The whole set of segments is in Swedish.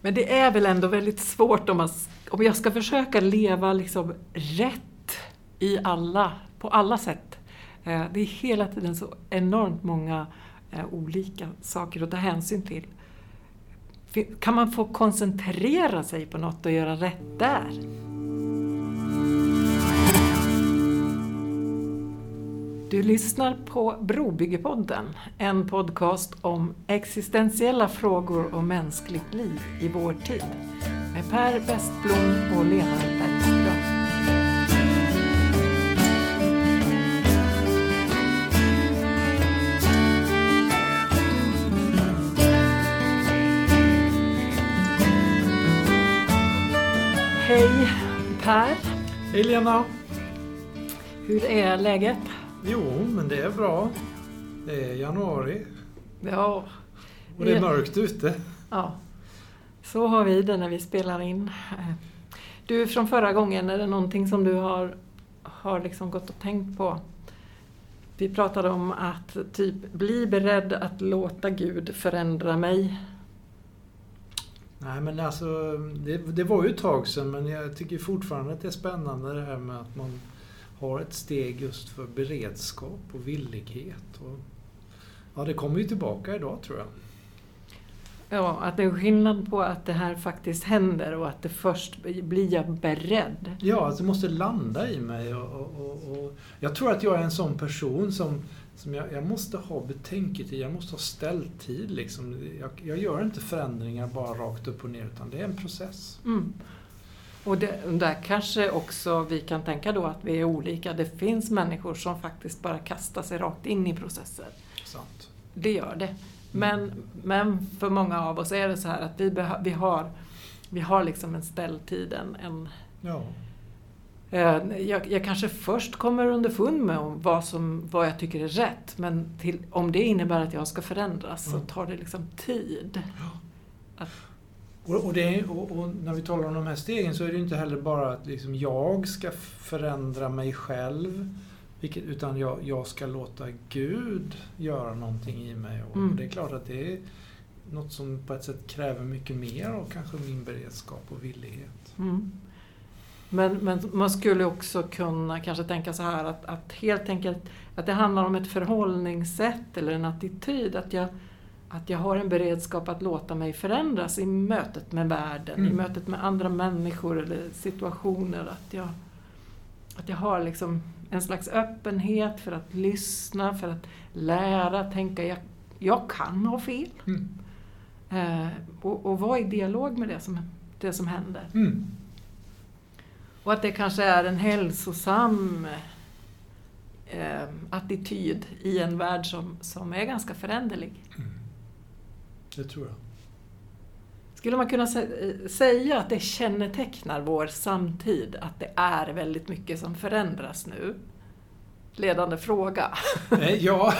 Men det är väl ändå väldigt svårt om, man, om jag ska försöka leva liksom rätt i alla, på alla sätt. Eh, det är hela tiden så enormt många eh, olika saker att ta hänsyn till. Kan man få koncentrera sig på något och göra rätt där? Du lyssnar på Brobyggepodden, en podcast om existentiella frågor och mänskligt liv i vår tid. Med Per Westblom och Lena Bergström. Hej Per! Hej Lena! Hur är läget? Jo, men det är bra. Det är januari. Ja. Och det är mörkt ute. Ja. Så har vi det när vi spelar in. Du, från förra gången, är det någonting som du har, har liksom gått och tänkt på? Vi pratade om att typ bli beredd att låta Gud förändra mig. Nej men alltså, det, det var ju ett tag sedan men jag tycker fortfarande att det är spännande det här med att man har ett steg just för beredskap och villighet. Och, ja, det kommer ju tillbaka idag tror jag. Ja, att det är skillnad på att det här faktiskt händer och att det först blir jag beredd. Ja, att det måste landa i mig. Och, och, och, jag tror att jag är en sån person som, som jag, jag måste ha betänketid, jag måste ha ställtid. Liksom. Jag, jag, gör inte förändringar bara rakt upp och ner, utan det är en process. Mm. Och det, där kanske också vi kan tänka då att vi är olika. Det finns människor som faktiskt bara kastar sig rakt in i processer. Sant. Det gör det. Men, men för många av oss är det så här att vi, vi, har, vi har liksom en ställtid, en, en ja. Eh, jag, jag, kanske först kommer underfund med om vad, som, vad jag tycker är rätt men till, om det innebär att jag ska förändras mm. så tar det liksom tid. Ja. Att, och, och, det, och, och, när vi talar om de här stegen så är det inte heller bara att liksom jag ska förändra mig själv. Vilket, utan jag, jag ska låta Gud göra någonting i mig. Och mm. det är klart att det är något som på ett sätt kräver mycket mer av kanske min beredskap och villighet. Mm. Men, men man skulle också kunna kanske tänka så här att, att helt enkelt att det handlar om ett förhållningssätt eller en attityd. Att jag, att jag har en beredskap att låta mig förändras i mötet med världen, mm. i mötet med andra människor eller situationer. Att jag, att jag har liksom en slags öppenhet för att lyssna, för att lära, tänka jag, jag kan ha fel. Mm. Eh, och, och vara i dialog med det som, det som händer. Mm. Och att det kanske är en hälsosam eh, attityd i en värld som, som är ganska föränderlig. Mm. Det tror jag. Skulle man kunna säga att det kännetecknar vår samtid, att det är väldigt mycket som förändras nu? Ledande fråga. Eh, ja,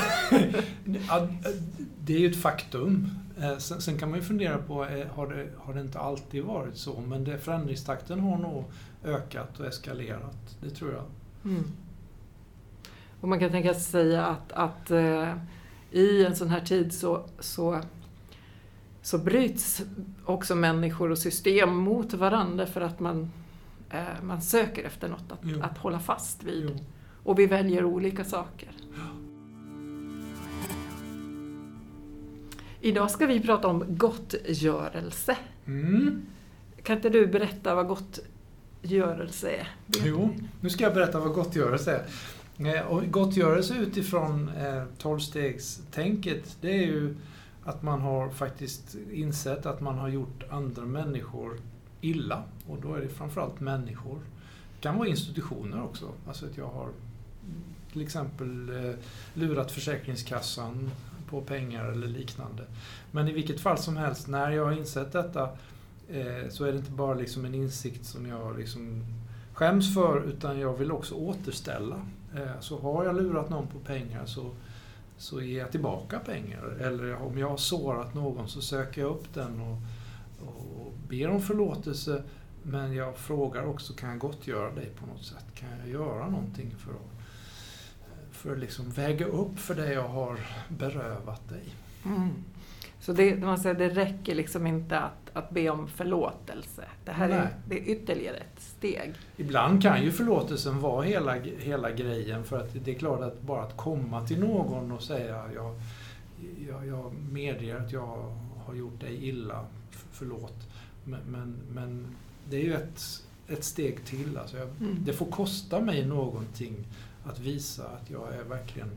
det är ju ett faktum. Eh, sen kan man ju fundera på, eh, har det, har det inte alltid varit så? Men det, förändringstakten har nog ökat och eskalerat, det tror jag. Mm. Och man kan tänka sig säga att, att i en sån här tid så, så så bryts också människor och system mot varandra för att man, eh, man söker efter något att, att hålla fast vid. Jo. Och vi väljer olika saker. Ja. Idag ska vi prata om gottgörelse. Mm. Kan inte du berätta vad gottgörelse är? Jo, nu ska jag berätta vad gottgörelse är. Eh, och gottgörelse utifrån eh, tolvstegstänket, det är ju att man har faktiskt insett att man har gjort andra människor illa. Och då är det framförallt människor. Det kan vara institutioner också. Alltså att jag har till exempel eh, lurat Försäkringskassan på pengar eller liknande. Men i vilket fall som helst, när jag har insett detta eh, så är det inte bara liksom en insikt som jag liksom skäms för utan jag vill också återställa. Eh, så har jag lurat någon på pengar så så ger jag tillbaka pengar. Eller om jag har sårat någon så söker jag upp den och, och ber om förlåtelse. Men jag frågar också, kan jag gottgöra dig på något sätt? Kan jag göra någonting för att, för att liksom väga upp för det jag har berövat dig? Mm. Så det, man säger, det räcker liksom inte att, att be om förlåtelse. Det här är, det är ytterligare ett steg. Ibland kan ju förlåtelsen vara hela, hela grejen för att det är klart att bara att komma till någon och säga jag, jag, jag medger att jag har gjort dig illa, förlåt. Men, men, men det är ju ett, ett steg till. Alltså jag, mm. Det får kosta mig någonting att visa att jag är verkligen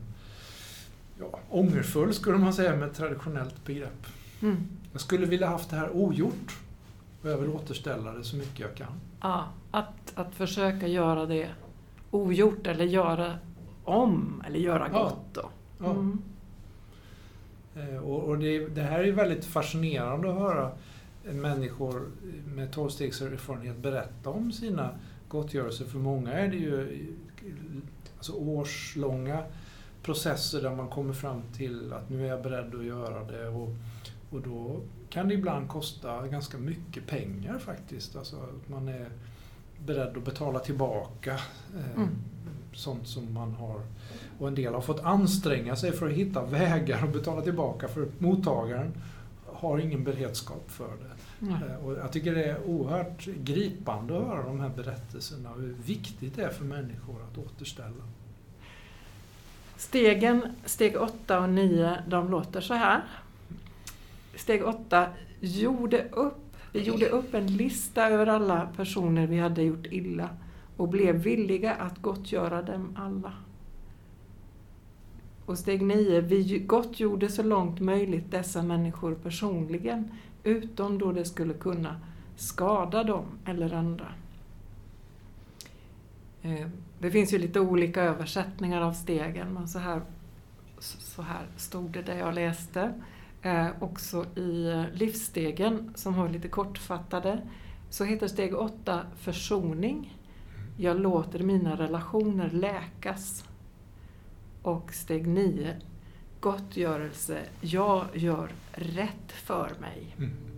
ja, ångerfull, skulle man säga med ett traditionellt begrepp. Mm. Jag skulle vilja haft det här ogjort och jag vill återställa det så mycket jag kan. Ja, att, att försöka göra det ogjort eller göra om eller göra ja. gott. Då. Mm. Ja. Och, och det, det, här är väldigt fascinerande att höra människor med tolvstegserfarenhet berätta om sina gottgörelser. För många är det ju alltså årslånga processer där man kommer fram till att nu är jag beredd att göra det. Och, och då kan det ibland kosta ganska mycket pengar faktiskt. Alltså att man är beredd att betala tillbaka eh, mm. sånt som man har. Och en del har fått anstränga sig för att hitta vägar att betala tillbaka för mottagaren har ingen beredskap för det. Mm. Och jag tycker det är oerhört gripande att höra de här berättelserna och hur viktigt det är för människor att återställa. Stegen, steg 8 och 9, de låter så här. Steg 8, gjorde upp, vi gjorde upp en lista över alla personer vi hade gjort illa och blev villiga att gottgöra dem alla. Och steg 9, vi gottgjorde så långt möjligt dessa människor personligen, utom då det skulle kunna skada dem eller andra. Eh, det finns ju lite olika översättningar av stegen, men så här, så här stod det där jag läste. Eh, också i eh, livsstegen, som har lite kortfattade, så heter steg 8 försoning. Jag låter mina relationer läkas. Och steg 9 gottgörelse. Jag gör rätt för mig. Mm.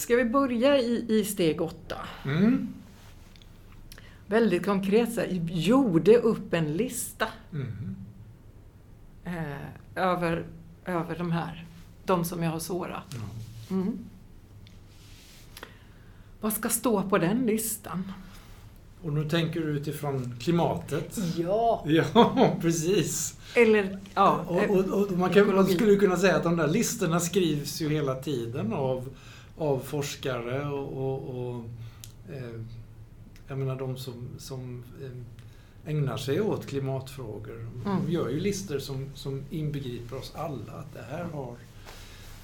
Ska vi börja i, i steg 8? Mm. Väldigt konkret, så här, gjorde upp en lista mm. eh, över, över de här, de som jag har sårat. Mm. Vad ska stå på den listan? Och nu tänker du utifrån klimatet? Ja! Ja, precis. Eller, ja. Och, och, och man, kan, man, skulle kunna säga att de där listorna skrivs ju hela tiden av, av forskare och, och, och eh, jag menar de som, som eh, ägnar sig åt klimatfrågor. Mm. De gör ju listor som, som inbegriper oss alla. Att det här har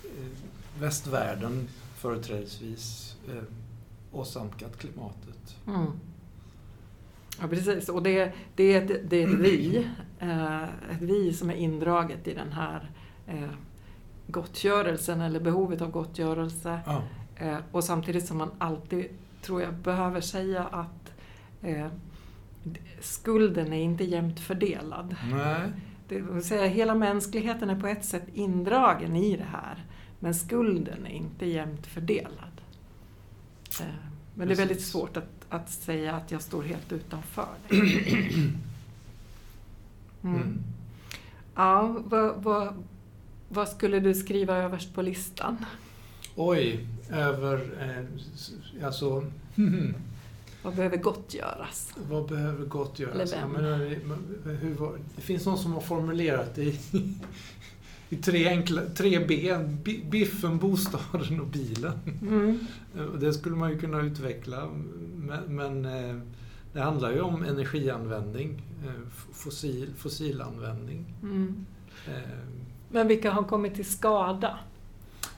eh, västvärlden företrädesvis eh, åsamkat klimatet. Mm. Ja, precis. Och det, det, är ett, det är ett vi, eh, ett vi som är indraget i den här eh, gottgörelsen eller behovet av gottgörelse. Ja. Eh, och samtidigt som man alltid, tror jag, behöver säga att eh, skulden är inte jämnt fördelad. Nej. Det vill säga, hela mänskligheten är på ett sätt indragen i det här, men skulden är inte jämnt fördelad. Eh, men det är väldigt svårt att att säga att jag står helt utanför det. Mm. Mm. Ja, vad, vad, vad, skulle du skriva överst på listan? Oj, över... Eh, alltså... vad behöver gott göras? Vad behöver gott göras? Eller vem? Men, hur, det finns någon som har formulerat det i, i tre, enkla, tre ben. Biffen, bostaden och bilen. Mm. Det skulle man ju kunna utveckla. Men, men eh, det handlar ju om energianvändning, eh, fossil, fossilanvändning. Mm. Eh, men vilka har kommit till skada?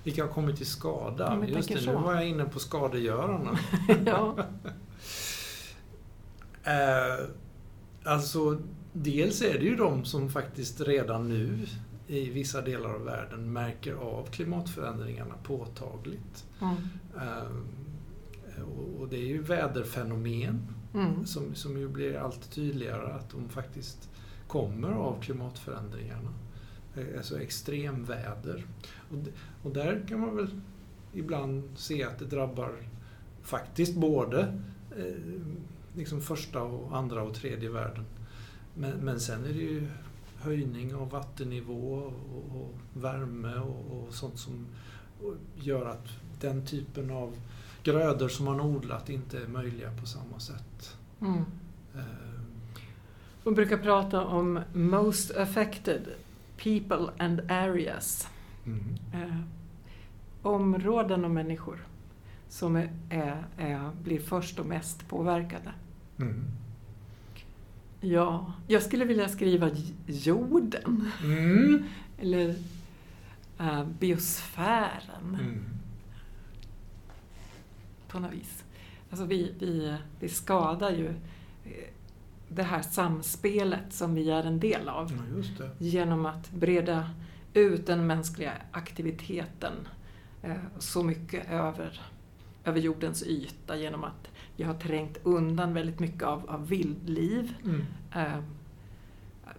Vilka har kommit till skada? Just det, så. nu var jag inne på skadegörarna. ja. alltså, dels är det ju de som faktiskt redan nu i vissa delar av världen märker av klimatförändringarna påtagligt. Mm. Och det är ju väderfenomen mm. som, som ju blir allt tydligare att de faktiskt kommer av klimatförändringarna. Eh, alltså extremväder. Och, och där kan man väl ibland se att det drabbar faktiskt både eh, liksom första, och andra och tredje världen. Men, men sen är det ju höjning av vattennivå och, och värme och, och sånt som gör att den typen av grödor som man odlat inte är möjliga på samma sätt. Mm. Eh, Man brukar prata om most affected people and areas. mm. Eh, områden och människor som är, är, är, blir först och mest påverkade. Mm. Ja, jag skulle vilja skriva jorden. Mm. Eller eh, biosfären Mm. på något vis. Alltså vi, vi, vi skadar ju det här samspelet som vi är en del av. Ja, genom att breda ut den mänskliga aktiviteten eh, så mycket över, över jordens yta genom att vi har trängt undan väldigt mycket av, av vildliv Mm. eh,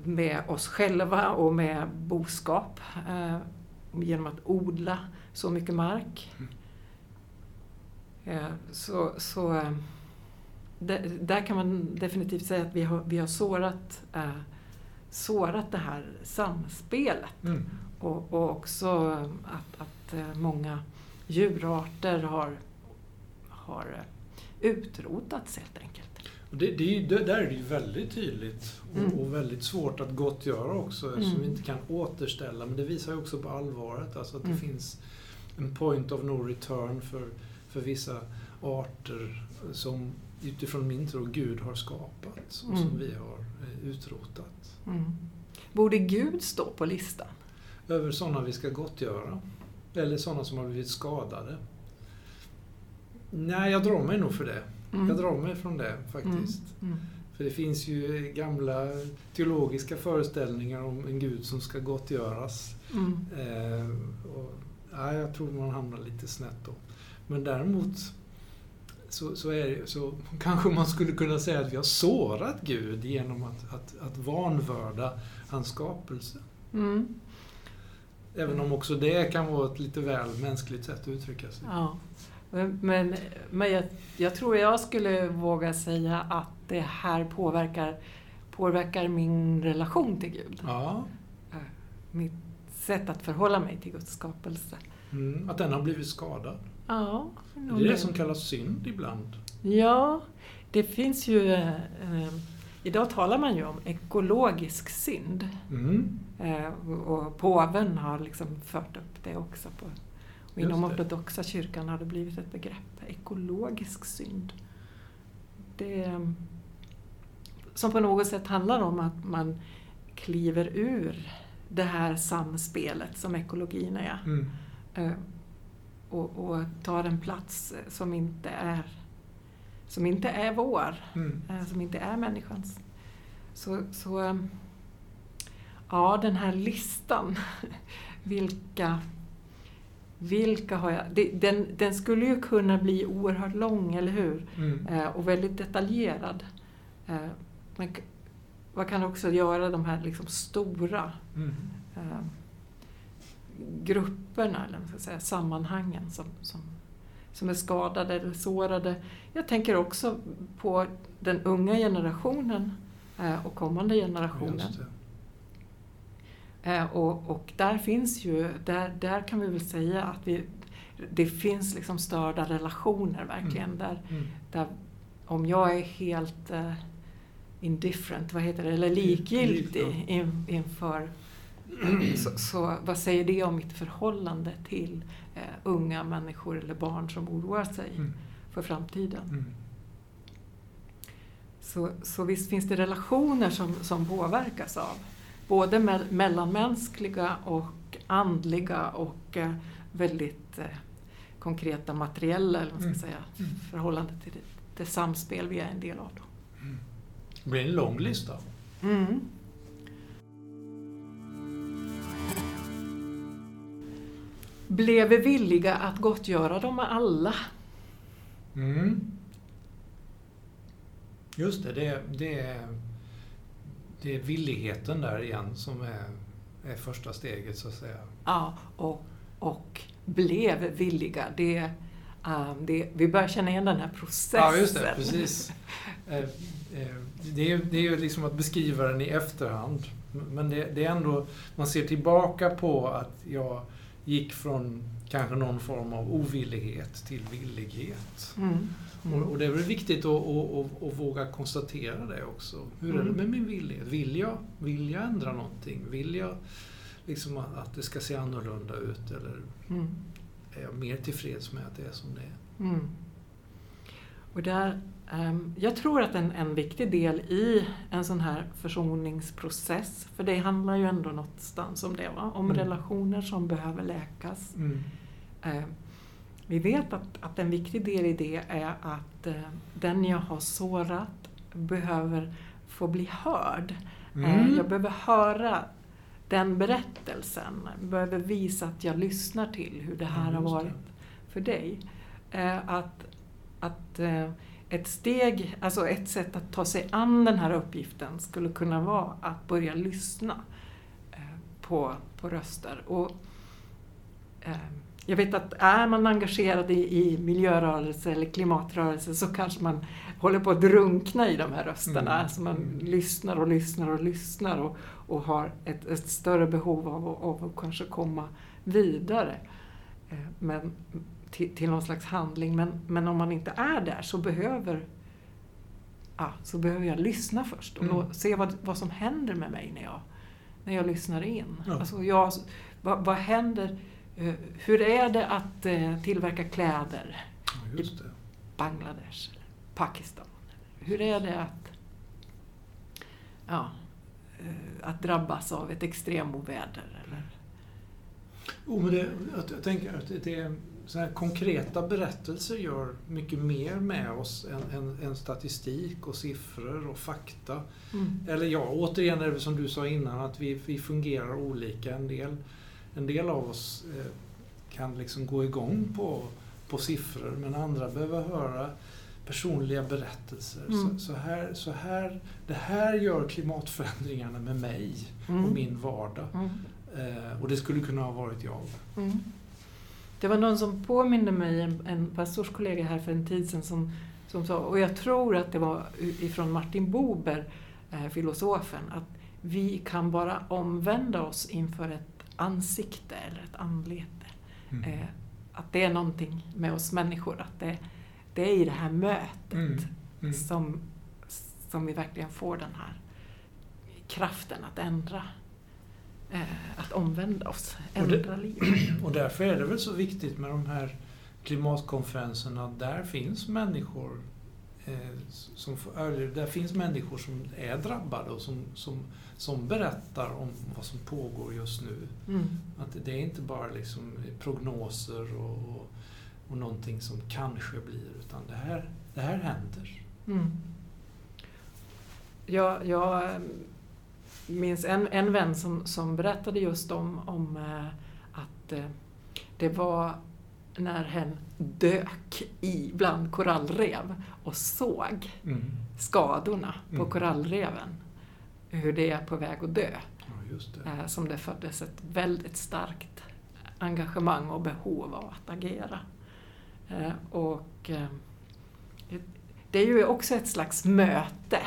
med oss själva och med boskap eh, genom att odla så mycket mark. Mm. Så så där, där kan man definitivt säga att vi har, vi har sårat, eh, sårat det här samspelet. Mm. Och, och också att, att eh, många djurarter har, har eh, utrotats helt enkelt. Det, det, det, där är det ju väldigt tydligt och, Mm. och väldigt svårt att gottgöra också eftersom Mm. vi inte kan återställa. Men det visar ju också på allvaret, alltså att det Mm. finns en point of no return för, för vissa arter som utifrån min tro Gud har skapat och Mm. som vi har eh, utrotat. Mm. Borde Gud stå på listan? Över sådana vi ska gottgöra. Eller sådana som har blivit skadade. Nej, jag drar mig nog för det. Mm. Jag drar mig från det faktiskt. Mm. För det finns ju gamla teologiska föreställningar om en gud som ska gottgöras. Mm. Eh, och, ja, jag tror man hamnar lite snett då. Men däremot så, så, är så kanske man skulle kunna säga att vi har sårat Gud genom att, att, att vanvörda hans skapelse. Mm. Även om också det kan vara ett lite väl mänskligt sätt att uttrycka sig. Ja. Men, men, men jag, jag tror jag skulle våga säga att det här påverkar, påverkar min relation till Gud. Ja, Mitt sätt att förhålla mig till Guds skapelse. mm, att den har blivit skadad. Ja, Det är det som kallas synd ibland. Ja, det finns ju... Eh, idag talar man ju om ekologisk synd. Mm. Eh, och påven har liksom fört upp det också. På, och inom ortodoxa kyrkan har det blivit ett begrepp, ekologisk synd. Det, som på något sätt handlar om att man kliver ur det här samspelet som ekologin är. Mm. Eh, och, och tar en plats eh, som inte är, som inte är vår, Mm. eh, som inte är människans. Så, så eh, ja, den här listan, vilka, vilka har jag... Den, den skulle ju kunna bli oerhört lång, eller hur? Mm. Eh, och väldigt detaljerad. Eh, k- vad kan också göra de här liksom stora Mm. eh, grupperna, eller vad ska säga, sammanhangen som, som, som är skadade eller sårade. Jag tänker också på den unga generationen eh, och kommande generationen. Eh, och, och där finns ju, där, där kan vi väl säga att vi, det finns liksom störda relationer verkligen. Mm. Där, Mm. där om jag är helt eh, indifferent, vad heter det, eller likgiltig Lik- in, inför så, så vad säger det om mitt förhållande till eh, unga människor eller barn som oroar sig Mm. för framtiden? Mm. Så, så visst finns det relationer som, som påverkas av både me mellanmänskliga och andliga och eh, väldigt eh, konkreta materiella eller vad man ska Mm. säga, Mm. förhållande till det, det samspel vi är en del av. Då. Det blir en lång lista. Mm. Blev villiga att gottgöra dem alla. Mm. Just det, det, det, är, det är villigheten där igen som är, är första steget så att säga. Ja, och, och blev villiga. Det, eh, det, vi börjar känna igen den här processen. Ja, just det, precis. Eh, eh, Det är ju det är ju liksom att beskriva den i efterhand. Men det, det, är ändå, man ser tillbaka på att jag gick från kanske någon form av ovillighet till villighet. Mm. Mm. Och, och, det är väl viktigt att, att, att, att, våga konstatera det också. Hur är det mm. med min villighet? Vill jag, vill jag ändra någonting? Vill jag liksom att det ska se annorlunda ut? Eller mm. är jag mer tillfreds med att det är som det är? Mm. Och där, jag tror att en, en viktig del i en sån här försoningsprocess, för det handlar ju ändå någonstans om det, va? om mm. relationer som behöver läkas. Mm. Uh, vi vet att, att en viktig del i det är att uh, den jag har sårat behöver få bli hörd. Mm. Uh, jag behöver höra den berättelsen, jag behöver visa att jag lyssnar till hur det här har varit för dig. Att att eh, ett steg, alltså ett sätt att ta sig an den här uppgiften skulle kunna vara att börja lyssna eh, på, på röster. Och, eh, jag vet att är man engagerad i, i miljörörelse eller klimatrörelse så kanske man håller på att drunkna i de här rösterna. Mm. Alltså man mm. lyssnar och lyssnar och lyssnar och, och har ett, ett större behov av, av att kanske komma vidare. Men till, till någon slags handling. Men, men om man inte är där så behöver, ja, så behöver jag lyssna först och mm. se vad, vad som händer med mig när jag, när jag lyssnar in. Ja. Alltså jag, vad, vad händer? Eh, hur är det att eh, tillverka kläder ja, i Bangladesh, Pakistan? Hur är det att, ja, eh, att drabbas av ett extremoväder? Eller? Oh, men det, jag tänker att det, så här konkreta berättelser gör mycket mer med oss än, än, än statistik och siffror och fakta. Mm. Eller ja, återigen är det som du sa innan att vi, vi fungerar olika. En del, en del av oss eh, kan liksom gå igång på, på siffror men andra behöver höra personliga berättelser. Mm. Så, så, här, så här, det här gör klimatförändringarna med mig mm. och min vardag. Mm. Eh, och det skulle kunna ha varit jag. Det var någon som påminde mig, en, en pastorskollega här för en tid sedan, som, som sa, och jag tror att det var ifrån Martin Bober, eh, filosofen, att vi kan bara omvända oss inför ett ansikte eller ett anlete. Mm. Eh, att det är någonting med oss människor, att det, det är i det här mötet mm. Mm. Som, som vi verkligen får den här kraften att ändra att omvända oss, ändra livet. Och därför är det väl så viktigt med de här klimatkonferenserna. Där finns människor eh, som, där finns människor som är drabbade och som, som, som berättar om vad som pågår just nu. Mm. Att det är inte bara liksom prognoser och, och, och någonting som kanske blir, utan det här, det här händer. Mm. Ja, jag minns en, en vän som, som berättade just om, om eh, att eh, det var när hen dök i bland korallrev och såg mm. skadorna på mm. korallreven. Hur det är på väg att dö. Ja, det. Eh, som det föddes ett väldigt starkt engagemang och behov av att agera. Och det är ju också ett slags möte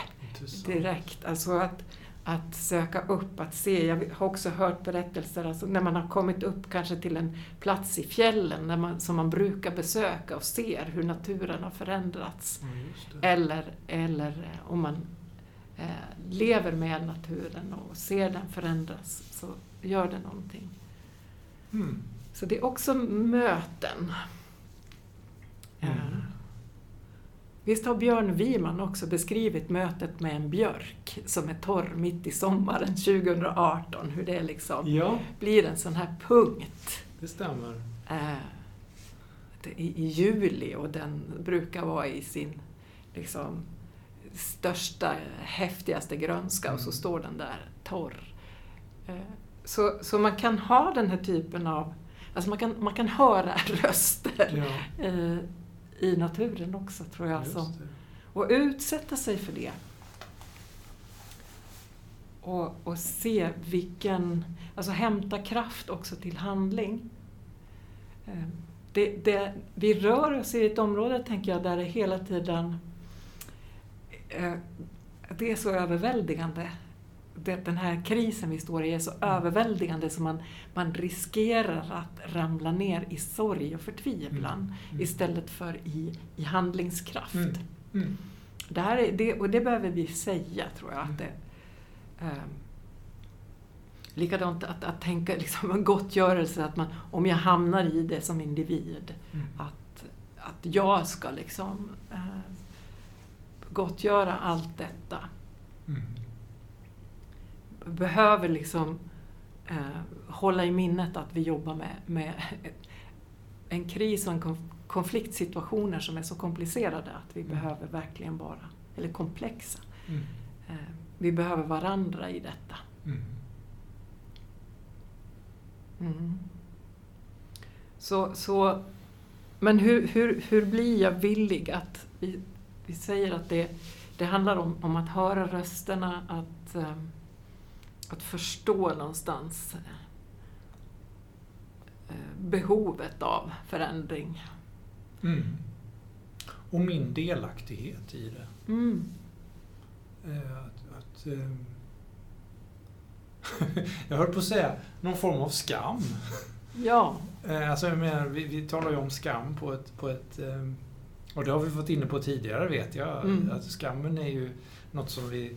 direkt. Alltså att att söka upp, att se. Jag har också hört berättelser alltså när man har kommit upp kanske till en plats i fjällen där man, som man brukar besöka och ser hur naturen har förändrats. Mm, eller, eller eh, om man eh, lever med naturen och ser den förändras så gör det någonting. Mm. Så det är också möten. Mm. Eh, Visst har Björn Wiman också beskrivit mötet med en björk som är torr mitt i sommaren 2018, hur det liksom ja. blir en sån här punkt. Det stämmer. Äh, i, i, juli och den brukar vara i sin liksom, största, häftigaste grönska mm. och så mm. står den där torr. Äh, så, så man kan ha den här typen av, alltså man kan, man kan höra röster. Ja. Äh, i naturen också, tror jag. Som, och utsätta sig för det. Och, och se vilken, alltså hämta kraft också till handling. Eh, det, det, vi rör oss i ett område, tänker jag, där det hela tiden eh, det är så överväldigande den här krisen vi står i är så överväldigande så man, man riskerar att ramla ner i sorg och förtvivlan Mm. Mm. istället för i, i handlingskraft. Mm. Mm. Det här är, det, och det behöver vi säga, tror jag. Att det, eh, likadant att, att tänka liksom en gottgörelse, att man, om jag hamnar i det som individ, Mm. att, att jag ska liksom eh, gottgöra allt detta. Behöver liksom eh, hålla i minnet att vi jobbar med, med en kris och en konf- konfliktsituationer som är så komplicerade att vi Mm. behöver verkligen vara, eller komplexa. Mm. Eh, vi behöver varandra i detta. Mm. Mm. Så, så, men hur, hur, hur blir jag villig att... Vi, vi säger att det, det handlar om, om att höra rösterna, att, eh, att förstå någonstans eh, behovet av förändring. Mm. Och min delaktighet i det. Mm. Eh, Att, att, ehm, jag höll på att säga någon form av skam. Ja, Eh, Alltså jag menar, vi, vi talar ju om skam på ett, på ett... Och det har vi fått inne på tidigare vet jag. Mm. Att skammen är ju något som vi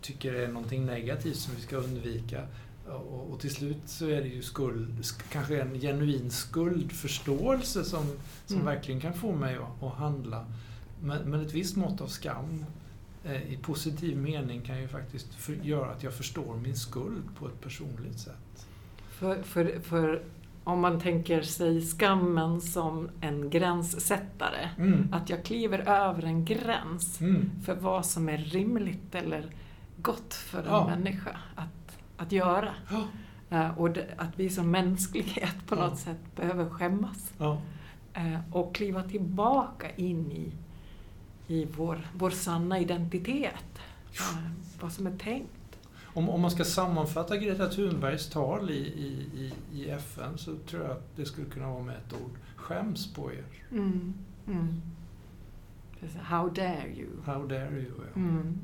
tycker är någonting negativt som vi ska undvika. Och, och till slut så är det ju skuld, sk- kanske en genuin skuldförståelse som, som Mm. verkligen kan få mig att, att handla. Men, men ett visst mått av skam eh, i positiv mening kan ju faktiskt för, göra att jag förstår min skuld på ett personligt sätt. för, för, för om man tänker sig skammen som en gränssättare. Mm. Att jag kliver över en gräns Mm. för vad som är rimligt eller gott för en Ja. människa att, att göra. Ja. Eh, Och det, att vi som mänsklighet på Ja. något sätt behöver skämmas. Ja. Eh, Och kliva tillbaka in i, i vår, vår sanna identitet. Eh, Vad som är tänkt. Om, om man ska sammanfatta Greta Thunbergs tal i, i, i, i FN så tror jag att det skulle kunna vara med ett ord. Skäms på er. Mm. Mm. How dare you? How dare you? Ja. Mm.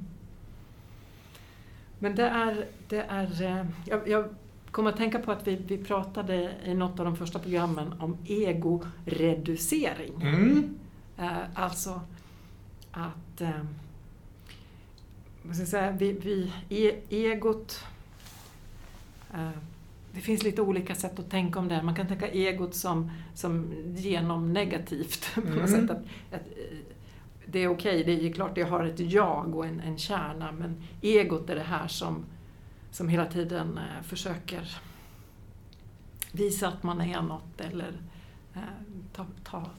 Men det är... Det är eh, jag, jag kommer att tänka på att vi, vi pratade i något av de första programmen om egoreducering. Mm. Eh, alltså att... Eh, vad ska jag säga? Vi, vi, egot... Det finns lite olika sätt att tänka om det. Man kan tänka egot som, som genomnegativt. På något Mm. sätt. Att, att, det är okej, det är klart jag har ett jag och en, en kärna men egot är det här som, som hela tiden eh, försöker visa att man är något eller eh, ta, ta,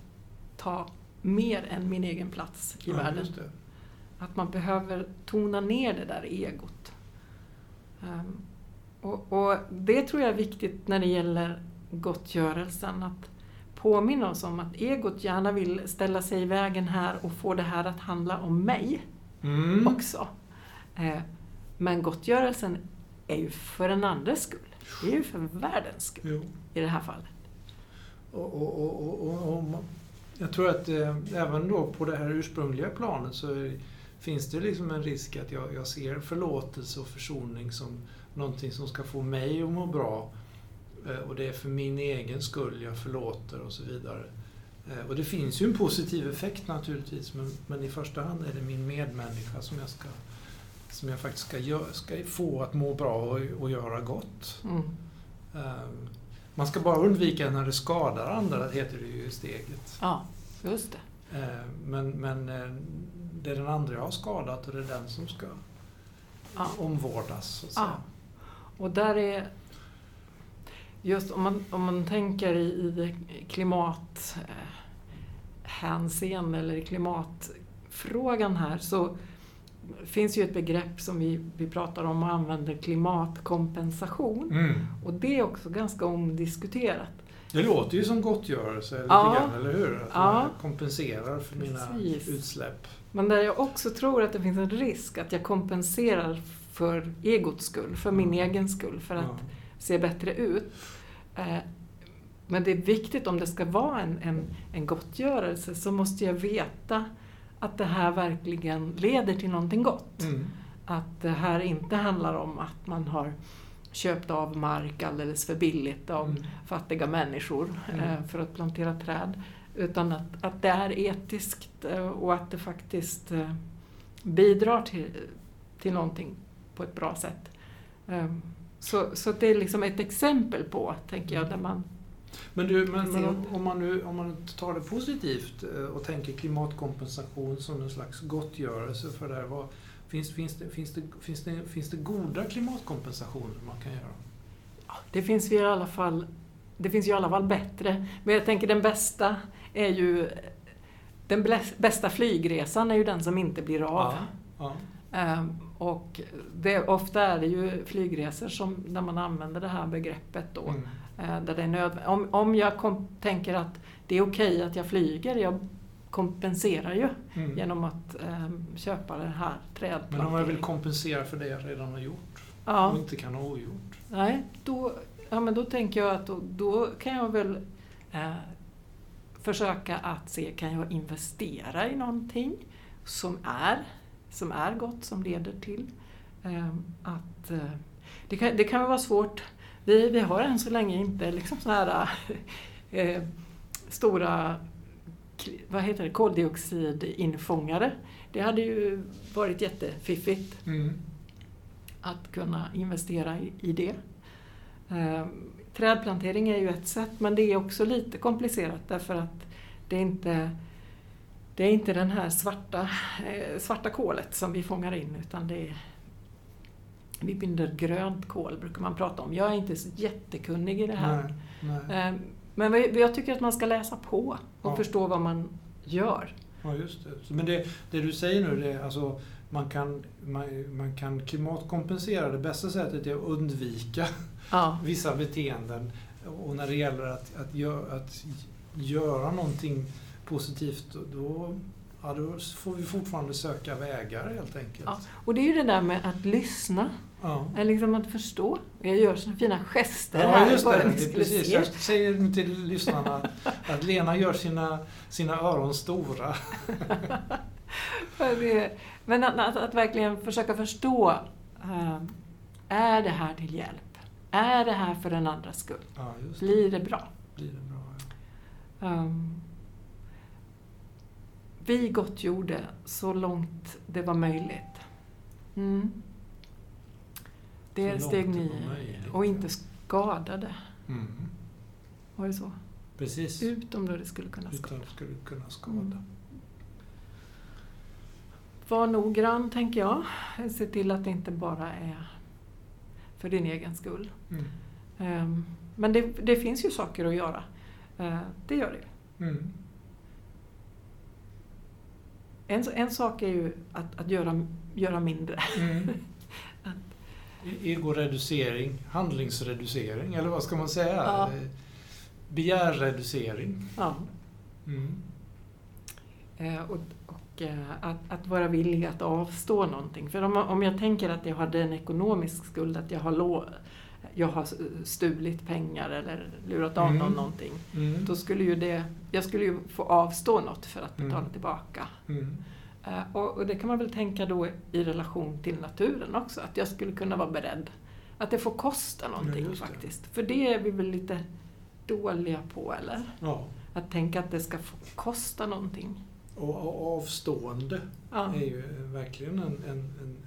ta mer än min egen plats i Ja, världen. Att man behöver tona ner det där egot. Ehm, och, och det tror jag är viktigt när det gäller gottgörelsen. Att påminna oss om att egot gärna vill ställa sig i vägen här och få det här att handla om mig Mm. också. Eh, men gottgörelsen är ju för en andres skull. Det är ju för världens skull Jo. i det här fallet. Och, och, och, och, jag tror att eh, även då på det här ursprungliga planet så finns det liksom en risk att jag, jag ser förlåtelse och försoning som någonting som ska få mig att må bra. Eh, och det är för min egen skull jag förlåter och så vidare. Eh, och det finns ju en positiv effekt naturligtvis men, men i första hand är det min medmänniska som jag, ska, som jag faktiskt ska, gö- ska få att må bra och, och göra gott. Mm. Eh, Man ska bara undvika när det skadar andra, heter det ju i steget. Ja, just det. Men, men det är den andra jag har skadat och det är den som ska Ja. omvårdas. Så att Ja. säga. Och där är... Just om man, om man tänker i, i klimat eh, eller klimatfrågan här så finns ju ett begrepp som vi, vi pratar om och använder, klimatkompensation. Mm. Och det är också ganska omdiskuterat. Det låter ju som gottgörelse lite Ja. grann, eller hur? Att Ja. jag kompenserar för mina Precis. utsläpp. Men där jag också tror att det finns en risk att jag kompenserar för egots skull, för min Mm. egen skull, för att Ja. Se bättre ut. Eh, Men det är viktigt om det ska vara en, en, en gottgörelse så måste jag veta att det här verkligen leder till någonting gott. Mm. att det här inte handlar om att man har köpt av mark alldeles för billigt av Mm. fattiga människor Mm. eh, för att plantera träd. Utan att, att det är etiskt eh, och att det faktiskt bidrar till, till någonting på ett bra sätt. Så, så det är liksom ett exempel på, tänker jag, där man... Men, du, men, men om, om, man nu, om man tar det positivt eh, och tänker klimatkompensation som en slags gottgörelse för det här. Vad, finns, finns, det, finns, det, finns, det, finns det goda klimatkompensationer man kan göra? Det finns ju i alla fall, det finns ju i alla fall bättre. Men jag tänker den bästa är ju... Den bästa flygresan är ju den som inte blir av. Ja. Ehm, Och det, ofta är det ju flygresor som, där man använder det här begreppet då. Mm. Eh, Där det är nödv- om, om jag kom, tänker att det är okej att jag flyger, jag kompenserar ju Mm. genom att ehm, köpa den här Men om jag vill trädplanteringen. kompensera för det jag redan har gjort Ja, och inte kan ha ogjort. nej, då, ja, men då tänker jag att då, då kan jag väl eh, försöka att se, kan jag investera i någonting som är, som är gott, som leder till ehm, att... Eh, det, kan, det kan vara svårt. Vi, vi har än så länge inte liksom såna här eh, stora vad heter det, koldioxidinfångare. Det hade ju varit jättefiffigt Mm. att kunna investera i, i det. Eh, trädplantering är ju ett sätt men det är också lite komplicerat därför att det är inte det är inte den här svarta, eh, svarta kolet som vi fångar in utan det är vi binder grönt kol brukar man prata om. Jag är inte så jättekunnig i det här. Nej, nej. Eh, Men jag tycker att man ska läsa på och Ja. förstå vad man gör. Ja, just det. Men det, det du säger nu, det är alltså man kan, man, man kan klimatkompensera. Det bästa sättet är att undvika Ja, vissa beteenden. Och när det gäller att, att, gö, att göra någonting positivt, då, ja, då får vi fortfarande söka vägar helt enkelt. Ja. och det är ju det där med att lyssna, Ja. liksom att förstå. Jag gör såna fina gester Ja, här just det. det skulle precis. se. Jag säger till lyssnarna att Lena gör sina, sina öron stora. Men att, att, att verkligen försöka förstå, eh, är det här till hjälp? Är det här för den andras skull? Ja, det. Blir det bra? Blir det bra. Ja. Um, vi gottgjorde så långt det var möjligt. Mm. Det långt steg det ni var möjligt, och inte skadade. Mm. Var det så? Precis. Utom då det skulle kunna skada. Utan skulle kunna skada. Mm. Var noggrann, tänker jag. Se till att det inte bara är för din egen skull. Mm. Um, men det, det finns ju saker att göra. Uh, det gör det. Mm. En, en sak är ju att, att göra, göra mindre. Mm. E- Egoreducering, handlingsreducering, eller vad ska man säga? Ja. Begärreducering. Ja. Mm. Eh, och och eh, att, att vara villig att avstå någonting. För om, om jag tänker att jag hade en ekonomisk skuld, att jag har, lå, jag har stulit pengar eller lurat av Mm. någon någonting. Mm. Då skulle ju det, jag skulle ju få avstå något för att betala Mm. tillbaka. Eh, och, och det kan man väl tänka då i relation till naturen också, att jag skulle kunna vara beredd. Att det får kosta någonting det. faktiskt. För det är vi väl lite dåliga på, eller? Ja. Att tänka att det ska få kosta någonting. Och, och avstående Ja. är ju verkligen en, en, en,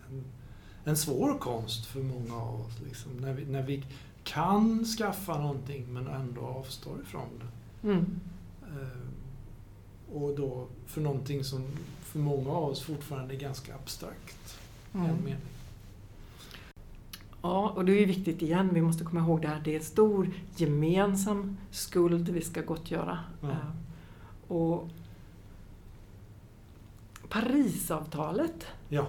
en, svår konst för många av oss. Liksom. När, vi, när vi kan skaffa någonting men ändå avstår ifrån det. Mm. Eh, och då för någonting som för många av oss fortfarande är ganska abstrakt. i en Mm. mening. Ja, och det är ju viktigt igen, vi måste komma ihåg det här, det är en stor gemensam skuld vi ska gottgöra. Ja. Eh, Och Parisavtalet Ja.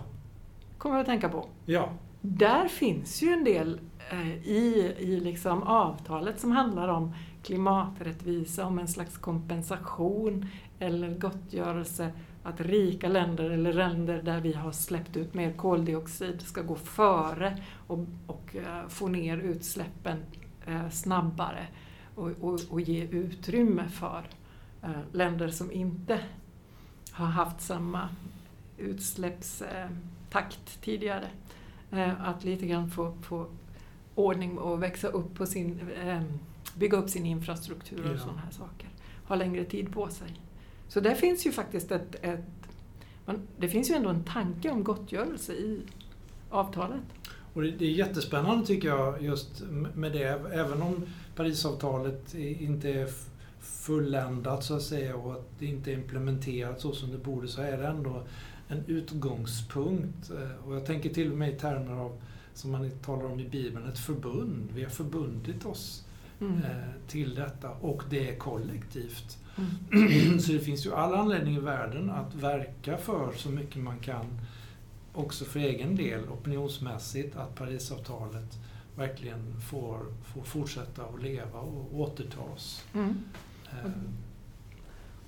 Kommer jag att tänka på. Ja. Där finns ju en del eh, i, i liksom avtalet som handlar om klimaträttvisa, om en slags kompensation eller gottgörelse att rika länder eller länder där vi har släppt ut mer koldioxid ska gå före och, och eh, få ner utsläppen eh, snabbare och, och, och ge utrymme för länder som inte har haft samma utsläppsminskningar takt tidigare. Eh, att lite grann få, få ordning och växa upp på sin, eh, bygga upp sin infrastruktur och Ja. sådana här saker. Ha längre tid på sig. Så där finns ju faktiskt ett, ett man, det finns ju ändå en tanke om gottgörelse i avtalet. Och det, det är jättespännande tycker jag just med det. Även om Parisavtalet inte är fulländat så att säga och att det inte är implementerat så som det borde så är det ändå en utgångspunkt. Eh, Och jag tänker till och med i termer av, som man talar om i Bibeln, ett förbund. Vi har förbundit oss Mm. eh, till detta och det är kollektivt. Mm. Så det finns ju all anledning i världen att verka för så mycket man kan, också för egen del opinionsmässigt, att Parisavtalet verkligen får, får fortsätta att leva och återtas. Mm.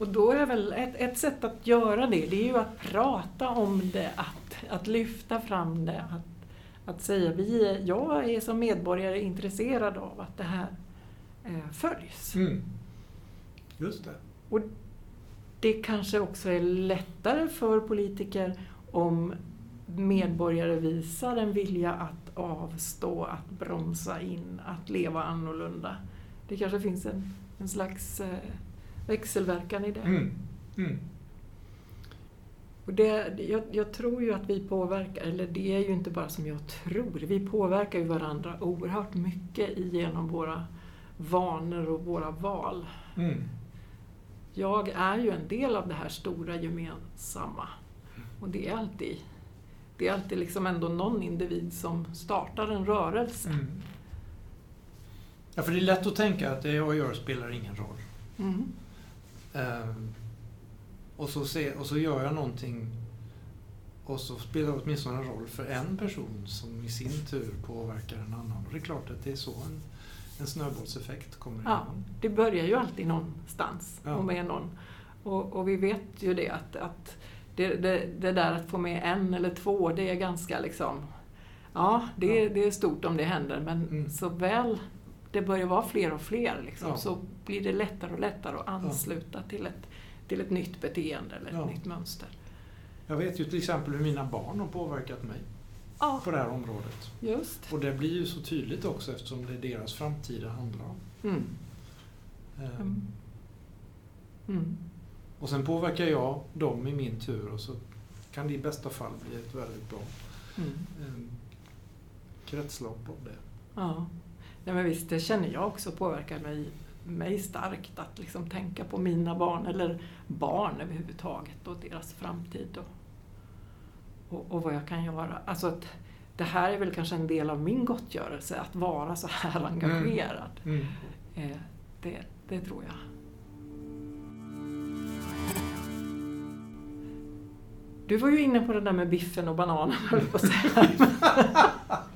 Och då är väl ett, ett sätt att göra det, det är ju att prata om det, att, att lyfta fram det, att, att säga vi jag är som medborgare intresserad av att det här eh, följs. Mm. Just det. Det kanske också är lättare för politiker om medborgare visar en vilja att avstå, att bromsa in, att leva annorlunda. Det kanske finns en, en slags eh, växelverkan i det. Mm. Mm. Och det, jag, jag tror ju att vi påverkar, eller det är ju inte bara som jag tror, vi påverkar ju varandra oerhört mycket genom våra vanor och våra val. Mm. Jag är ju en del av det här stora gemensamma. Och det är alltid, det är alltid liksom ändå någon individ som startar en rörelse. Mm. Ja, för det är lätt att tänka att det jag gör spelar ingen roll. Mm. Ehm, och, så se, och så gör jag någonting och så spelar det åtminstone en roll för en person som i sin tur påverkar en annan. Och det är klart att det är så en, en snöbollseffekt kommer Ja, igång. det börjar ju alltid någonstans Ja. och med någon. Och, och vi vet ju det att, att det, det, det där att få med en eller två, det är ganska liksom... Ja, det, Ja. det är stort om det händer, men Mm. så väl det börjar vara fler och fler liksom, Ja. så blir det lättare och lättare att ansluta till, ett, till ett nytt beteende eller ett Ja. nytt mönster. Jag vet ju till exempel hur mina barn har påverkat mig Ja, på det här området. just. Och det blir ju så tydligt också eftersom det är deras framtid det handlar om. Mm. Ehm, Mm. Mm. Och sen påverkar jag dem i min tur och så kan det i bästa fall bli ett väldigt bra Mm. ehm, kretslopp av det. Ja. Nej, men visst, det känner jag också påverkar mig, mig starkt att liksom tänka på mina barn, eller barn överhuvudtaget, och deras framtid och, och, och vad jag kan göra. Alltså att det här är väl kanske en del av min gottgörelse, att vara så här engagerad. Mm. Eh, det, det tror jag. Du var ju inne på det där med biffen och bananen, höll på att säga.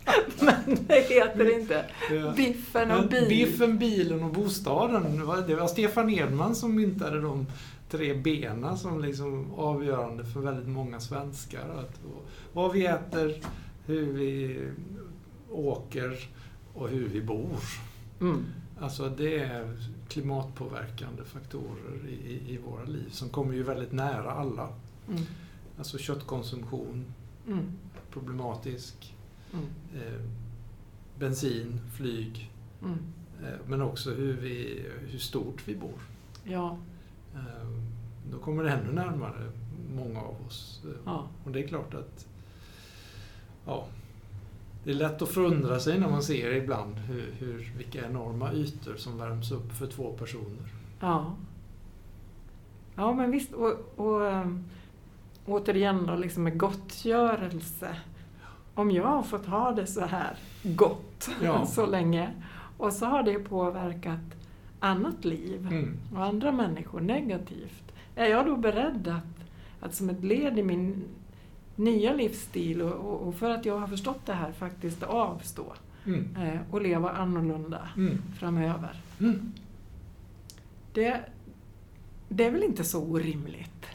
Men det heter inte Ja. biffen och bilen. Biffen, bilen och bostaden. Det var, det Stefan Edman som myntade de tre benen som liksom avgörande för väldigt många svenskar. Att, vad vi äter, hur vi åker och hur vi bor. Mm. Alltså det är klimatpåverkande faktorer i, i, i våra liv som kommer ju väldigt nära alla. Mm. Alltså köttkonsumtion, Mm. problematisk. Mm. Eh, bensin, flyg. Mm. Eh, men också hur, vi, hur stort vi bor. Ja, Eh, då kommer det ännu närmare många av oss. Eh, ja. Och det är klart att ja, det är lätt att förundra sig när man ser ibland hur, hur, vilka enorma ytor som värms upp för två personer. Ja, ja men visst. Och, och ähm, återigen då, liksom med gottgörelse. Om jag har fått ha det så här gott Ja. så länge och så har det påverkat annat liv Mm. och andra människor negativt. Är jag då beredd att, att som ett led i min nya livsstil och, och, för att jag har förstått det här faktiskt avstå Mm. eh, och leva annorlunda Mm. framöver? Mm. Det, det är väl inte så orimligt?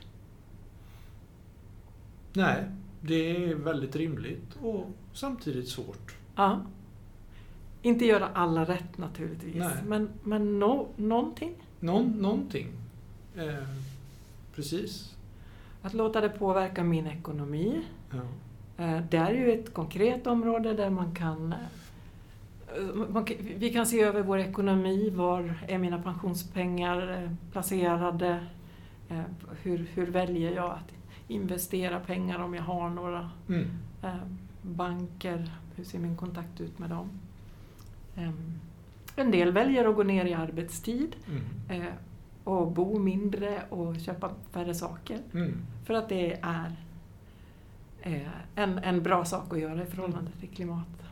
Nej, det är väldigt rimligt och samtidigt svårt. Ja. Inte göra alla rätt naturligtvis, Nej. men, men no, någonting. Någon, någonting. Eh, precis. Att låta det påverka min ekonomi, Ja. Eh, det är ju ett konkret område där man kan man, vi kan se över vår ekonomi, var är mina pensionspengar placerade? Hur, hur väljer jag att investera pengar om jag har några mm. banker? Hur ser min kontakt ut med dem? Ehm, en del väljer att gå ner i arbetstid mm. eh, och bo mindre och köpa färre saker. Mm. För att det är eh, en, en bra sak att göra i förhållande till klimat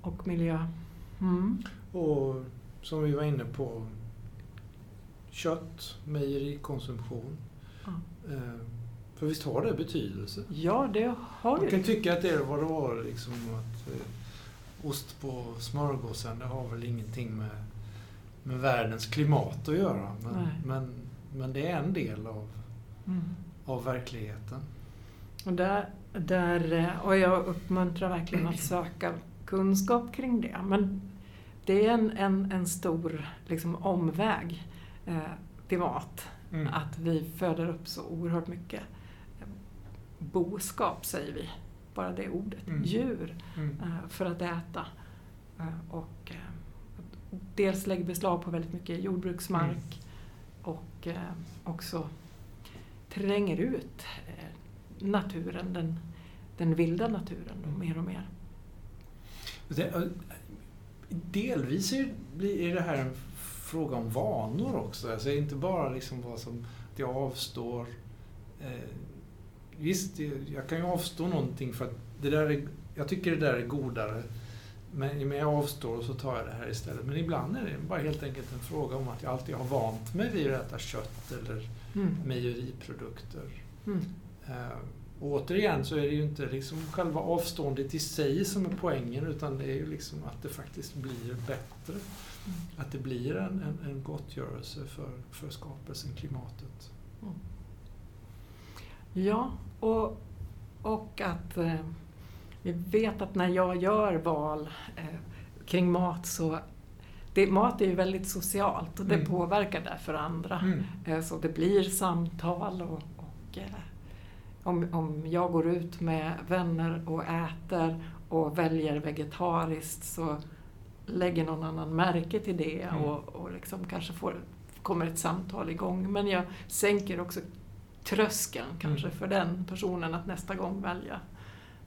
och miljö. Mm. Och som vi var inne på, kött, mejerikonsumtion. Ja. Eh, för visst har det betydelse? Ja, det har ju. Man kan tycka att det är vad det var, liksom att eh, ost på smörgåsen, det har väl ingenting med, med världens klimat att göra. Men, men, men det är en del av, mm. av verkligheten. Och, där, där, och jag uppmuntrar verkligen att söka kunskap kring det. Men det är en, en, en stor liksom, omväg eh, till mat. Mm. Att vi föder upp så oerhört mycket boskap, säger vi bara det ordet, mm. djur, mm. Eh, för att äta. Eh, och eh, dels lägger beslag på väldigt mycket jordbruksmark mm. och också tränger ut naturen, den, den vilda naturen då, mer och mer. delvis är, det här en fråga om vanor också. Alltså inte bara liksom vad som, att jag avstår visst, jag kan ju avstå någonting för att det där är, jag tycker det där är godare. Men, men jag avstår och så tar jag det här istället. Men ibland är det bara helt enkelt en fråga om att jag alltid har vant mig vid att äta kött eller mm. mejeriprodukter. Mm. Och återigen så är det ju inte liksom själva avståndet i sig som är poängen utan det är ju liksom att det faktiskt blir bättre. Mm. Att det blir en, en, en gottgörelse för, för skapelsen, klimatet. Ja, och, och att eh, vi vet att när jag gör val eh, kring mat så det, mat är ju väldigt socialt och det mm. påverkar därför andra. Mm. Eh, så det blir samtal och, och eh, om, om jag går ut med vänner och äter och väljer vegetariskt så lägger någon annan märke till det mm. och, och liksom kanske får, kommer ett samtal igång. Men jag sänker också tröskeln kanske mm. för den personen att nästa gång välja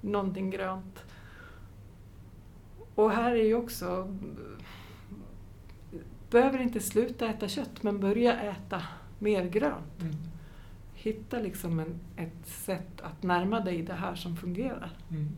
någonting grönt. Och här är ju också, behöver inte sluta äta kött men börja äta mer grönt. Mm. Hitta liksom en, ett sätt att närma dig det här som fungerar. Mm.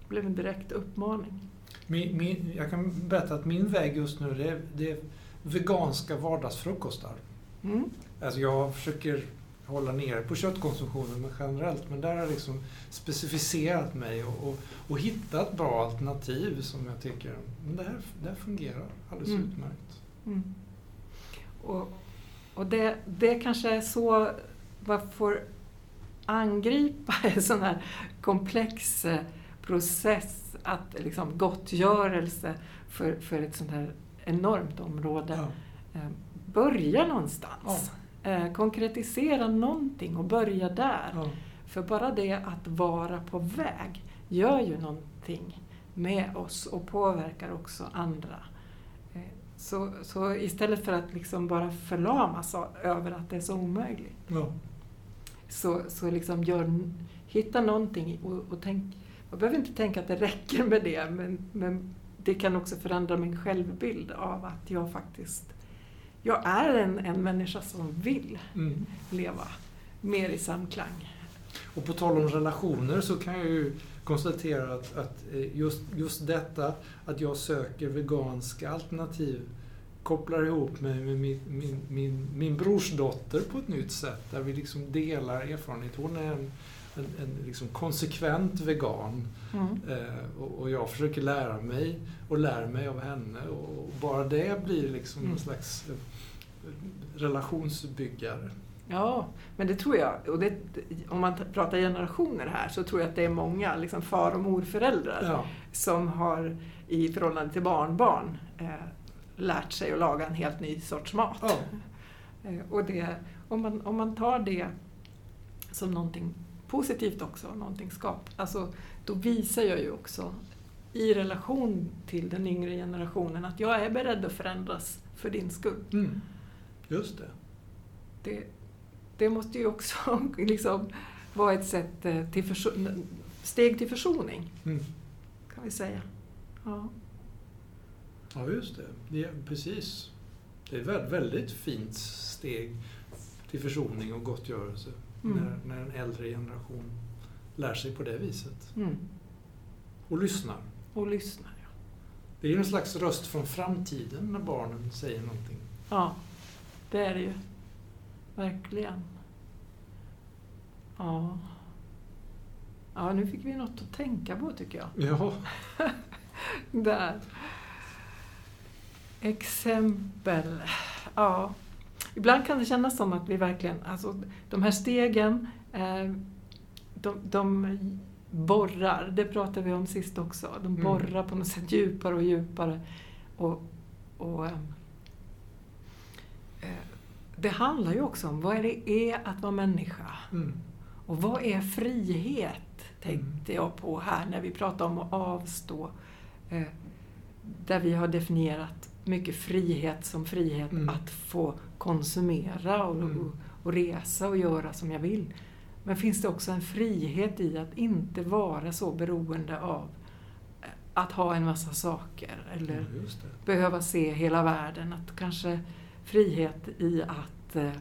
Det blev en direkt uppmaning. Min, min, jag kan berätta att min väg just nu det är, det är veganska vardagsfrukostar. Mm. Alltså jag försöker hålla nere på köttkonsumtionen men generellt. Men där har jag liksom specificerat mig och, och, och hittat bra alternativ som jag tycker men det, här, det här fungerar alldeles mm. utmärkt. Mm. Och, och det, det kanske är så man får angripa en sån här komplex eh, process, att liksom gottgörelse för, för ett sånt här enormt område. Ja. Eh, börja någonstans. Ja eh, konkretisera någonting och börja där. Ja. För bara det att vara på väg gör ju någonting med oss och påverkar också andra. Eh, så, så istället för att liksom bara förlamas över att det är så omöjligt. Ja. Så, så liksom gör, hitta någonting och, och tänk, man behöver inte tänka att det räcker med det men, men det kan också förändra min självbild av att jag faktiskt jag är en, en människa som vill mm. leva mer i samklang. Och på tal om relationer så kan jag ju konstatera att, att eh, just, just detta att jag söker veganska alternativ kopplar ihop mig med min, min, min, min brorsdotter på ett nytt sätt. Där vi liksom delar erfarenhet. Hon är en, en, en liksom konsekvent vegan. Mm. Eh, och, och, jag försöker lära mig och lär mig av henne. Och bara det blir liksom mm. någon slags eh, relationsbyggare. Ja, men det tror jag. Och det, om man pratar generationer här så tror jag att det är många liksom far och morföräldrar ja. som har i förhållande till barnbarn eh, lärt sig att laga en helt ny sorts mat. Ja. Eh, och det, om, man, om man tar det som någonting positivt också, någonting skap. Alltså, då visar jag ju också i relation till den yngre generationen att jag är beredd att förändras för din skull. Mm. Just det. Det, det måste ju också liksom vara ett sätt eh, till förso- steg till försoning, Mm. kan vi säga. Ja. Ja, just det. det är, precis. Det är ett väldigt, väldigt fint steg till försoning och gottgörelse Mm. när, när en äldre generation lär sig på det viset. Mm. Och lyssnar. Och lyssnar. Ja. Det är ju en slags röst från framtiden när barnen säger någonting. ja, det är det ju. Verkligen. Ja. Ja, nu fick vi något att tänka på tycker jag. Ja, Där. Exempel. Ja. Ibland kan det kännas som att vi verkligen, alltså de här stegen, eh, de, de borrar, det pratade vi om sist också, de Mm. borrar på något sätt djupare och djupare. Och, och eh, det handlar ju också om vad det är att vara människa. mm. Och vad är frihet? Tänkte jag på här när vi pratar om att avstå. Eh, där vi har definierat mycket frihet som frihet Mm. att få konsumera och, Mm. och, och resa och göra som jag vill. Men finns det också en frihet i att inte vara så beroende av eh, att ha en massa saker eller behöva se hela världen. Att kanske frihet i att, eh,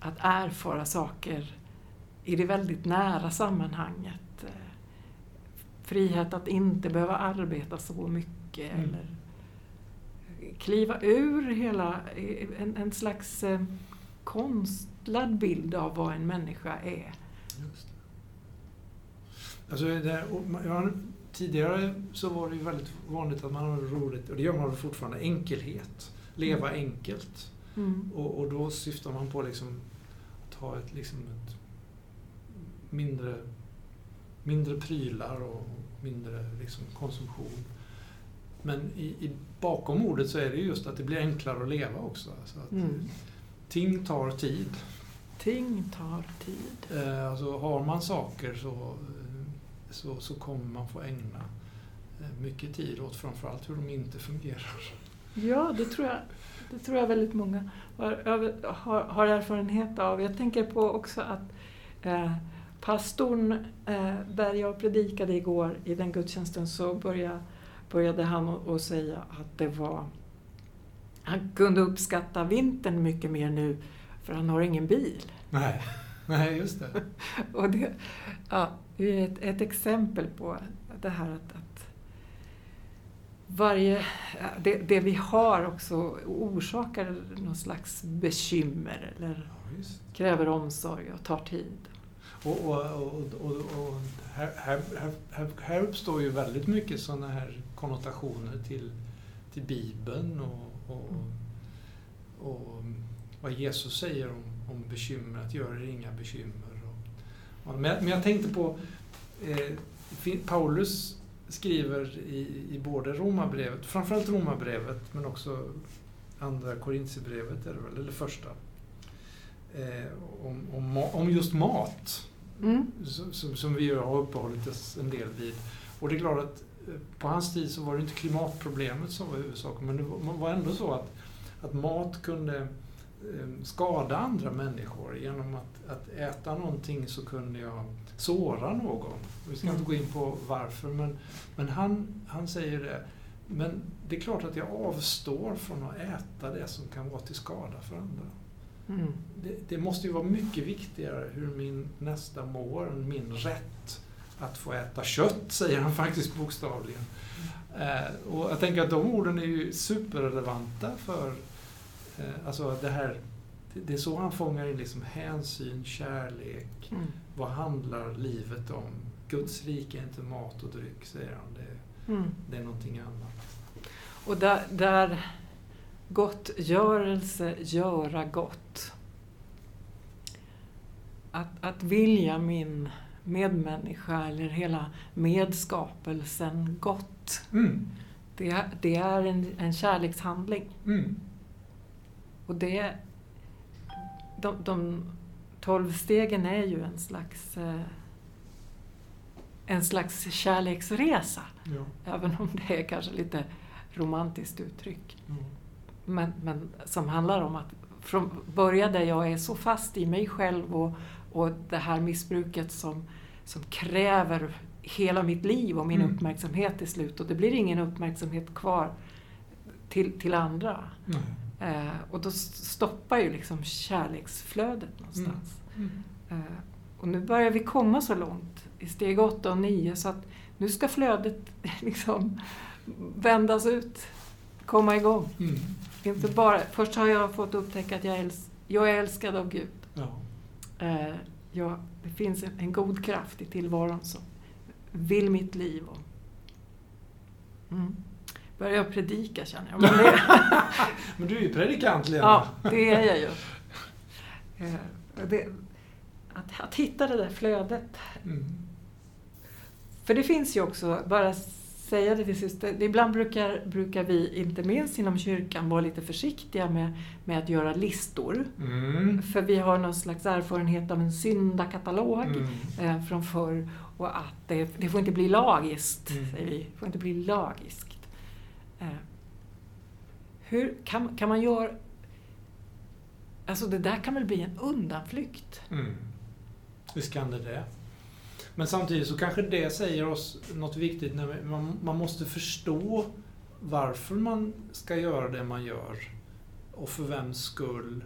att erfara saker i det väldigt nära sammanhanget. Eh, Frihet att inte behöva arbeta så mycket Mm. eller kliva ur hela, eh, en, en slags konstlad bild av vad en människa är. Just det. Alltså, det, och man- ja, tidigare så var det ju väldigt vanligt att man hade roligt, och det gör man fortfarande, enkelhet. Leva enkelt. Mm. Och, och då syftar man på liksom att ha ett, liksom ett mindre, mindre prylar och mindre liksom konsumtion. Men i, i, bakom ordet så är det just att det blir enklare att leva också. Alltså att Mm. Ting tar tid. Ting tar tid. Eh, alltså har man saker så, så, så kommer man få ägna eh, mycket tid åt framförallt hur de inte fungerar. Ja, det tror jag, det tror jag väldigt många har, har, har erfarenhet av. Jag tänker på också att eh, pastorn eh, där jag predikade igår i den gudstjänsten så började, började han att säga att det var han kunde uppskatta vintern mycket mer nu för han har ingen bil. Nej, Nej just det. Och det, ja, det är ett, ett exempel på det här att varje, det, det vi har också orsakar någon slags bekymmer eller Ja, kräver omsorg och tar tid. Och, och, och, och, här, här, här, här uppstår ju väldigt mycket sådana här konnotationer till, till Bibeln och, och, vad Jesus säger om, om bekymmer, att göra er inga bekymmer. Men, jag- men jag tänkte på, eh, Paulus skriver i, i både Romarbrevet, framförallt Romarbrevet, men också andra Korintierbrevet, är det väl, eller första, eh, om, om, om just mat Mm. som, som- vi har uppehållit oss en del vid. Och det är klart att eh, på hans tid så var det inte klimatproblemet som var huvudsaken, men det var ändå så att, att mat kunde skada andra människor. Genom att, att äta någonting så kunde jag såra någon. Vi ska Mm. inte gå in på varför, men, men han, han säger det. Men det är klart att jag avstår från att äta det som kan vara till skada för andra. Mm. Det, det måste ju vara mycket viktigare hur min nästa mår än min rätt att få äta kött, säger han faktiskt bokstavligen. Eh, och jag tänker att de orden är ju superrelevanta för alltså det här det, det är så han fångar in liksom hänsyn, kärlek. Mm. Vad handlar livet om? Guds rike är inte mat och dryck, säger han. Det, Mm. det är någonting annat. Och där, där gottgörelse, göra gott. Att, att vilja min medmänniska eller hela medskapelsen gott. Mm. Det, det är en, en kärlekshandling. Mm. Och det, de, de, tolvstegen är ju en slags eh, en slags kärleksresa. Ja. Även om det är kanske lite romantiskt uttryck. Mm. Men, men som handlar om att från börja där jag är så fast i mig själv och, och det här missbruket som, som kräver hela mitt liv och min Mm. uppmärksamhet till slut. Och det blir ingen uppmärksamhet kvar till, till andra. Nej. Eh, och då stoppar ju liksom kärleksflödet någonstans. Mm. Eh, och nu börjar vi komma så långt i steg 8 och 9 så att nu ska flödet liksom vändas ut, komma igång. Mm. Inte bara, först har jag fått upptäcka att jag, äls, jag är älskad av Gud. Ja. Eh, jag, det finns en, en god kraft i tillvaron som vill mitt liv. Och, mm. Börjar jag predika känner jag. Men det, Men du är ju predikant Lena. ja, det är jag ju. Eh, det, att, att hitta det där flödet. Mm. För det finns ju också, bara säga det till sist, ibland brukar, brukar vi, inte minst inom kyrkan, vara lite försiktiga med, med att göra listor. Mm. För vi har någon slags erfarenhet av en syndakatalog Mm. eh, från förr och att det, det får inte bli lagiskt, Mm. säger vi. Det får inte bli lagiskt. Eh, hur kan, kan man göra... Alltså det där kan väl bli en undanflykt? Mm. Visst kan det det. Men samtidigt så kanske det säger oss något viktigt. När man, man måste förstå varför man ska göra det man gör och för vems skull.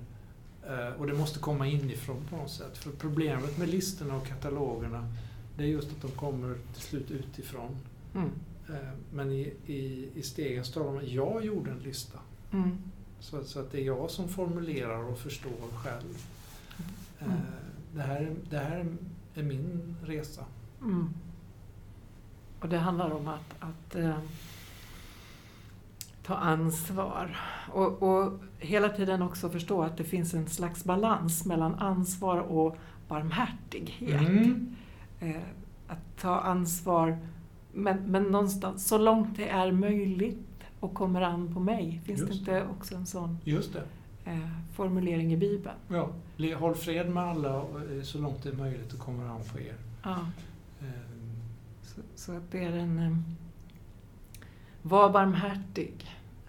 Eh, och det måste komma inifrån på något sätt. För problemet med listorna och katalogerna det är just att de kommer till slut utifrån. Mm. Eh, men i, i, i stegen står de jag gjorde en lista. Mm. Så, att- så att det är jag som formulerar och förstår själv. Mm. Eh, Det, här, det här är min resa. Mm. Och det handlar om att, att eh, ta ansvar. Och, och hela tiden också förstå att det finns en slags balans mellan ansvar och barmhärtighet. Mm. Eh, att ta ansvar, men, men någonstans så långt det är möjligt och kommer an på mig. Finns det Just inte också en sån Just det. eh, formulering i Bibeln? Ja. Håll fred med alla eh, så långt det är möjligt och kommer an på er. Ja. Eh, Så, så att det är en... eh, Var barmhärtig,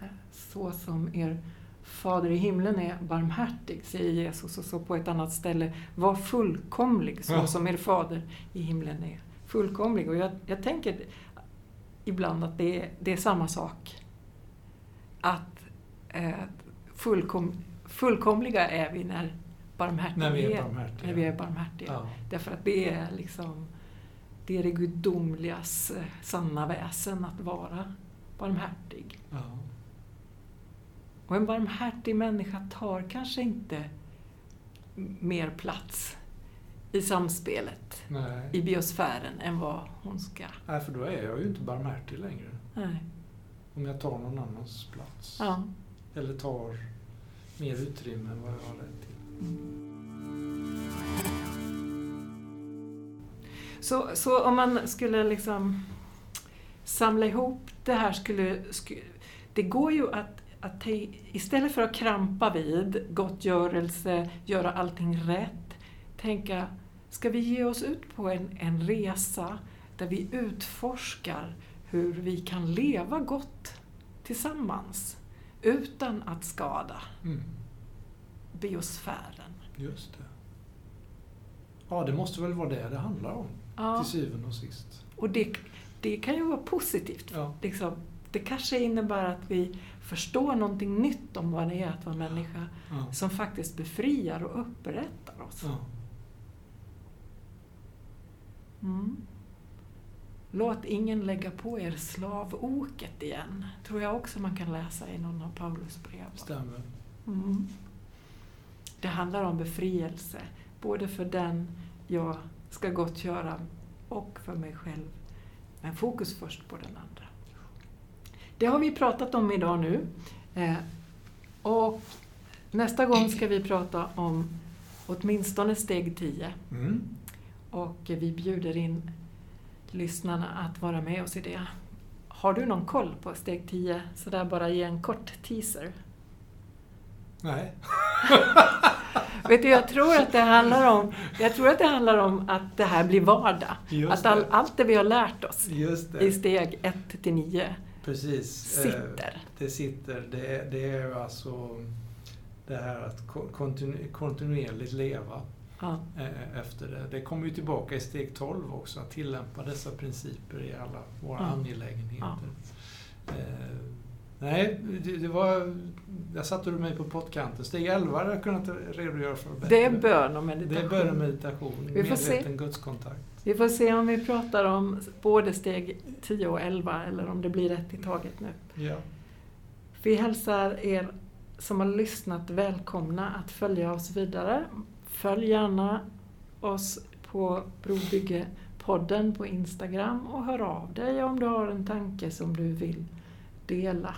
eh, så som er fader i himlen är barmhärtig, säger Jesus. Och så på ett annat ställe, var fullkomlig, så Ja. som er fader i himlen är fullkomlig. Och jag, jag tänker ibland att det är, det är samma sak. Att eh, fullkom, fullkomliga är vi när barmhärtighet, när vi är barmhärtiga. när vi är barmhärtiga. Ja. Därför att det är liksom det är det gudomligas eh, sanna väsen att vara barmhärtig. Ja. Och en barmhärtig människa tar kanske inte mer plats i samspelet, Nej. i biosfären, än vad hon ska. Nej, för då är jag ju inte barmhärtig längre. Nej. Om jag tar någon annans plats. Ja. Eller tar mer utrymme än vad jag har rätt till. Så, så om man skulle liksom samla ihop det här skulle... sku- Det går ju att, att istället för att krampa vid gottgörelse, göra allting rätt, tänka, ska vi ge oss ut på en, en resa där vi utforskar hur vi kan leva gott tillsammans utan att skada Mm. biosfären? Just det. Ja, det måste väl vara det det handlar om. Ja, Till syvende och sist. och det, det kan ju vara positivt Ja. liksom, det kanske innebär att vi förstår någonting nytt om vad det är att vara människa Ja. som faktiskt befriar och upprättar oss. Mm. Låt ingen lägga på er slavoket igen, tror jag också man kan läsa i någon av Paulus brev. Stämmer. Mm. Det handlar om befrielse, både för den jag ska gottgöra och för mig själv. Men fokus först på den andra. Det har vi pratat om idag nu. Eh, och nästa gång ska vi prata om åtminstone steg 10. Mm. Och vi bjuder in lyssnarna att vara med oss i det. Har du någon koll på steg 10? Så där bara ge en kort teaser. Nej. Vet du, jag tror att det handlar om, jag tror att det handlar om att det här blir vardag. Just att all, det. allt det vi har lärt oss i steg 1 till 9 Precis. Eh, sitter. Det sitter. Det är, det är alltså det här att ko- kontinu, kontinuerligt leva Ja. eh, efter det. Det kommer ju tillbaka i steg 12 också, att tillämpa dessa principer i alla våra Ja. angelägenheter. Eh, nej, det, det var... Där satte du mig på pottkanten. Steg 11 hade jag kunnat redogöra för bättre. Det är bön och Det meditation. är bön och meditation. Vi får se. Medveten gudskontakt. Vi får se om vi pratar om både steg 10 och 11 eller om det blir rätt i taget nu. Ja. Vi hälsar er som har lyssnat välkomna att följa oss vidare. Följ gärna oss på Brobyggepodden på Instagram och hör av dig om du har en tanke som du vill dela.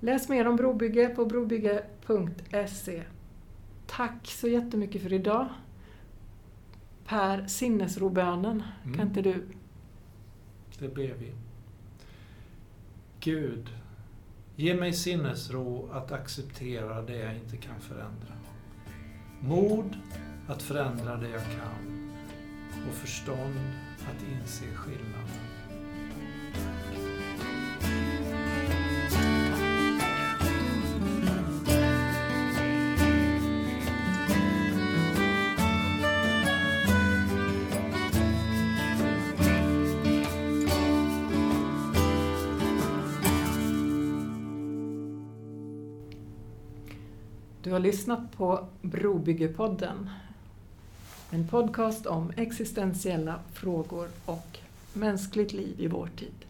Läs mer om brobygge på brobygge.se. Tack så jättemycket för idag. Per, sinnesrobönen, Mm. kan inte du? Det blev vi. Gud, ge mig sinnesro att acceptera det jag inte kan förändra. Mod att förändra det jag kan. Och förstånd att inse skillnaden. Har lyssnat på Brobyggepodden. En podcast om existentiella frågor och mänskligt liv i vår tid.